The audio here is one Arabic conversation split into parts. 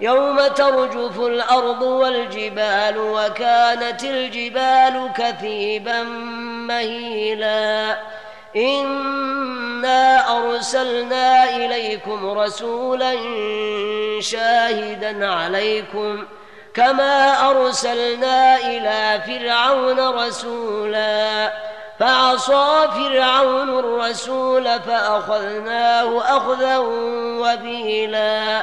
يوم ترجف الأرض والجبال وكانت الجبال كثيبا مهيلا. إنا أرسلنا إليكم رسولا شاهدا عليكم كما أرسلنا إلى فرعون رسولا. فعصى فرعون الرسول فأخذناه أخذا وبيلا.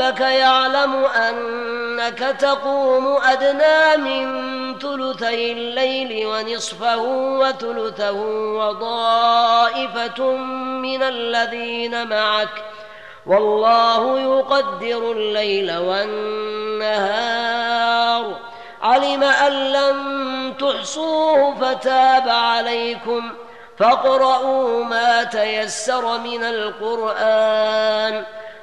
ربك يعلم أنك تقوم أدنى من ثلثي الليل ونصفه وثلثه وضائفة من الذين معك والله يقدر الليل والنهار. علم أن لن تحصوه فتاب عليكم ۖ. فاقرؤوا ما تيسر من القرآن.